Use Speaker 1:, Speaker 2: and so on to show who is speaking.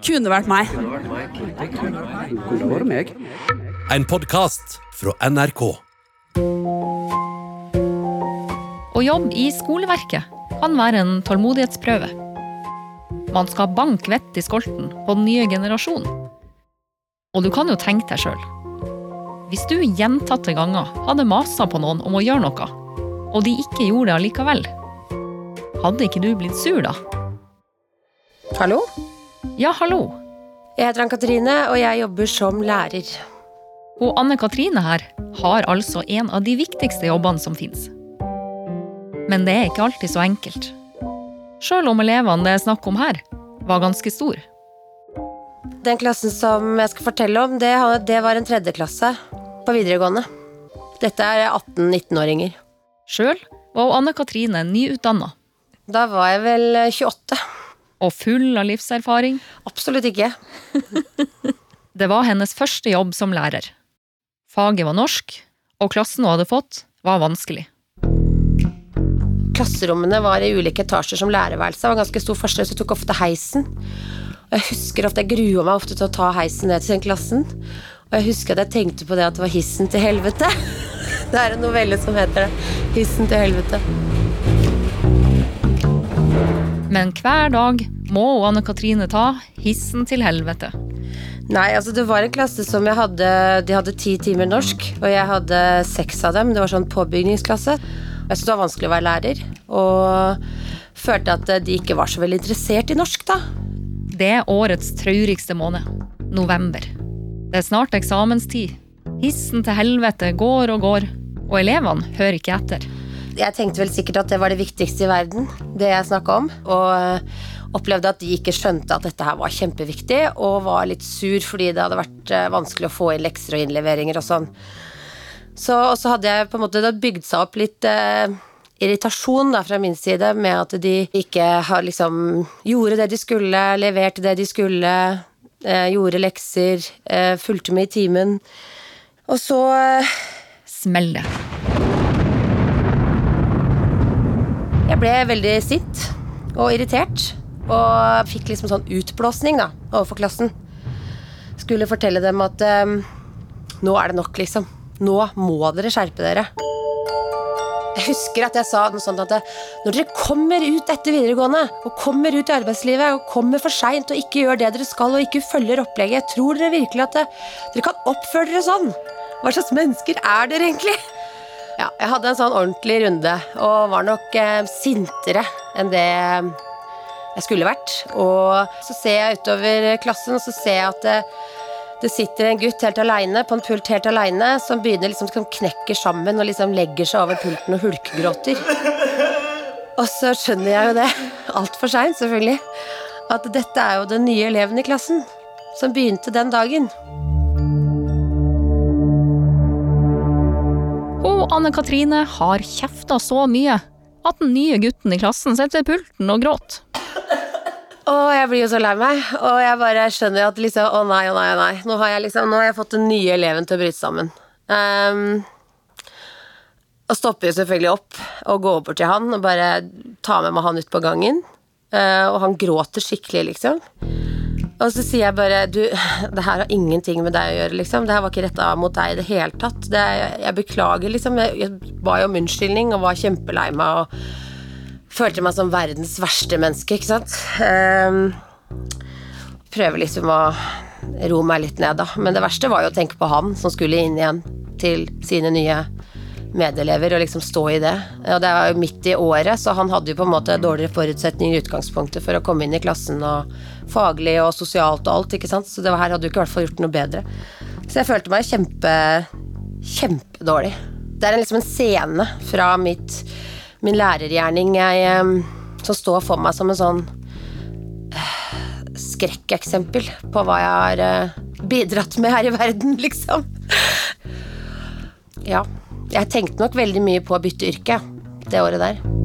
Speaker 1: Kunne vært meg.
Speaker 2: Kunne vært meg.
Speaker 3: En podkast fra NRK.
Speaker 4: Å jobbe i skoleverket kan være en tålmodighetsprøve. Man skal banke vett i skolten på den nye generasjonen. Og du kan jo tenke deg sjøl. Hvis du gjentatte ganger hadde masa på noen om å gjøre noe, og de ikke gjorde det allikevel, hadde ikke du blitt sur da?
Speaker 5: Hallo?
Speaker 4: Ja, hallo.
Speaker 5: Jeg heter Ann-Katrine, og jeg jobber som lærer.
Speaker 4: Og Anne Katrine her har altså en av de viktigste jobbene som fins. Men det er ikke alltid så enkelt. Sjøl om elevene det er snakk om her, var ganske stor.
Speaker 5: Den klassen som jeg skal fortelle om, det, det var en tredjeklasse på videregående. Dette er 18-19-åringer.
Speaker 4: Sjøl var Anne Katrine nyutdanna.
Speaker 5: Da var jeg vel 28.
Speaker 4: Og full av livserfaring.
Speaker 5: Absolutt ikke.
Speaker 4: det var hennes første jobb som lærer. Faget var norsk, og klassen hun hadde fått, var vanskelig.
Speaker 5: Klasserommene var i ulike etasjer som lærerværelse. Det var ganske stor forskjell, så jeg tok ofte heisen. Og jeg husker ofte, jeg grua meg ofte til å ta heisen ned til den klassen. Og jeg husker at jeg tenkte på det at det var hissen til helvete. Det er en novelle som heter det. Hissen til helvete.
Speaker 4: Men hver dag må Anne Katrine ta hissen til helvete.
Speaker 5: Nei, altså det var en klasse som jeg hadde De hadde ti timer norsk, og jeg hadde seks av dem. Det var sånn påbygningsklasse. Jeg syntes det var vanskelig å være lærer, og følte at de ikke var så veldig interessert i norsk, da.
Speaker 4: Det er årets traurigste måned. November. Det er snart eksamenstid. Hissen til helvete går og går, og elevene hører ikke etter.
Speaker 5: Jeg tenkte vel sikkert at det var det viktigste i verden, det jeg snakka om. Og opplevde at de ikke skjønte at dette her var kjempeviktig, og var litt sur fordi det hadde vært eh, vanskelig å få inn lekser og innleveringer og sånn. Så, og så hadde jeg på en måte bygd seg opp litt eh, irritasjon da, fra min side med at de ikke har liksom gjorde det de skulle, leverte det de skulle, eh, gjorde lekser, eh, fulgte med i timen. Og så eh,
Speaker 4: Smell det.
Speaker 5: Jeg ble veldig sint og irritert. Og fikk liksom sånn utblåsning da, overfor klassen. Skulle fortelle dem at um, nå er det nok, liksom. Nå må dere skjerpe dere. Jeg husker at jeg sa noe sånt at når dere kommer ut etter videregående, og kommer ut i arbeidslivet, og kommer for seint og ikke gjør det dere skal, og ikke følger opplegget, tror dere virkelig at dere kan oppføre dere sånn? Hva slags mennesker er dere egentlig? Jeg hadde en sånn ordentlig runde, og var nok eh, sintere enn det jeg skulle vært. Og så ser jeg utover klassen, og så ser jeg at det, det sitter en gutt helt aleine på en pult helt aleine, som begynner liksom som knekker sammen og liksom legger seg over pulten og hulkegråter. Og så skjønner jeg jo det, altfor seint selvfølgelig, at dette er jo den nye eleven i klassen. Som begynte den dagen.
Speaker 4: Anne Katrine har kjefta så mye at den nye gutten i klassen sitter ved pulten og gråter.
Speaker 5: Og jeg blir jo så lei meg, og jeg bare skjønner at liksom Å nei, å nei, å nei. Nå har jeg liksom Nå har jeg fått den nye eleven til å bryte sammen. Um, og stopper jo selvfølgelig opp og går bort til han og bare tar med meg han ut på gangen. Uh, og han gråter skikkelig, liksom. Og så sier jeg bare Du, det her har ingenting med deg å gjøre, liksom. Det her var ikke retta mot deg i det hele tatt. Det, jeg beklager, liksom. Jeg, jeg ba jo om unnskyldning og var kjempelei meg og følte meg som verdens verste menneske, ikke sant. Um, prøver liksom å roe meg litt ned, da. Men det verste var jo å tenke på han som skulle inn igjen til sine nye medelever og liksom stå i det. Og det var jo midt i året, så han hadde jo på en måte dårligere forutsetninger i utgangspunktet for å komme inn i klassen og faglig og sosialt og alt, ikke sant. Så det her hadde jo ikke i hvert fall gjort noe bedre. Så jeg følte meg kjempe kjempedårlig. Det er liksom en scene fra mitt min lærergjerning som står for meg som en sånn skrekkeksempel på hva jeg har eh, bidratt med her i verden, liksom. Ja. Jeg tenkte nok veldig mye på å bytte yrke det året der.